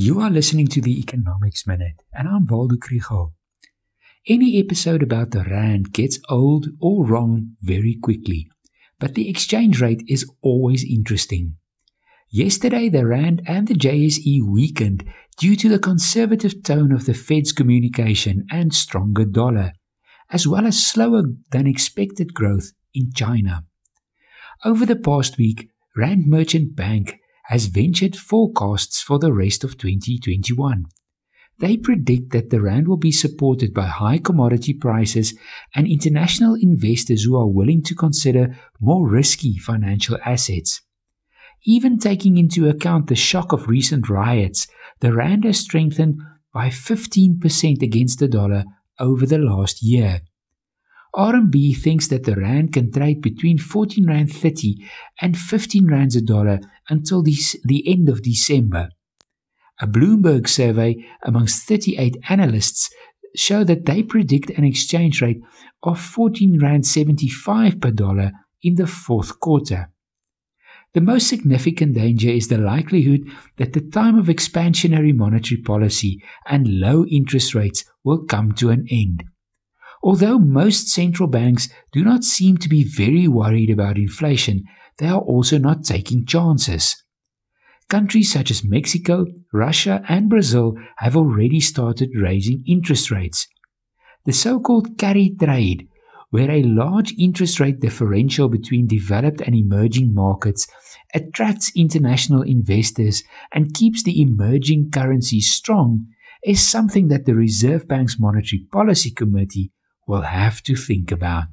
You are listening to the Economics Minute, and I'm Waldo Krugell. Any episode about the Rand gets old or wrong very quickly, but the exchange rate is always interesting. Yesterday, the Rand and the JSE weakened due to the conservative tone of the Fed's communication and stronger dollar, as well as slower than expected growth in China. Over the past week, Rand Merchant Bank has ventured forecasts for the rest of 2021. They predict that the Rand will be supported by high commodity prices and international investors who are willing to consider more risky financial assets. Even taking into account the shock of recent riots, the Rand has strengthened by 15% against the dollar over the last year. RMB thinks that the rand can trade between 14 rand 30 and 15 rands a dollar until the, end of December. A Bloomberg survey amongst 38 analysts show that they predict an exchange rate of 14 rand 75 per dollar in the fourth quarter. The most significant danger is the likelihood that the time of expansionary monetary policy and low interest rates will come to an end. Although most central banks do not seem to be very worried about inflation, they are also not taking chances. Countries such as Mexico, Russia, and Brazil have already started raising interest rates. The so called carry trade, where a large interest rate differential between developed and emerging markets attracts international investors and keeps the emerging currencies strong, is something that the Reserve Bank's Monetary Policy Committee will have to think about.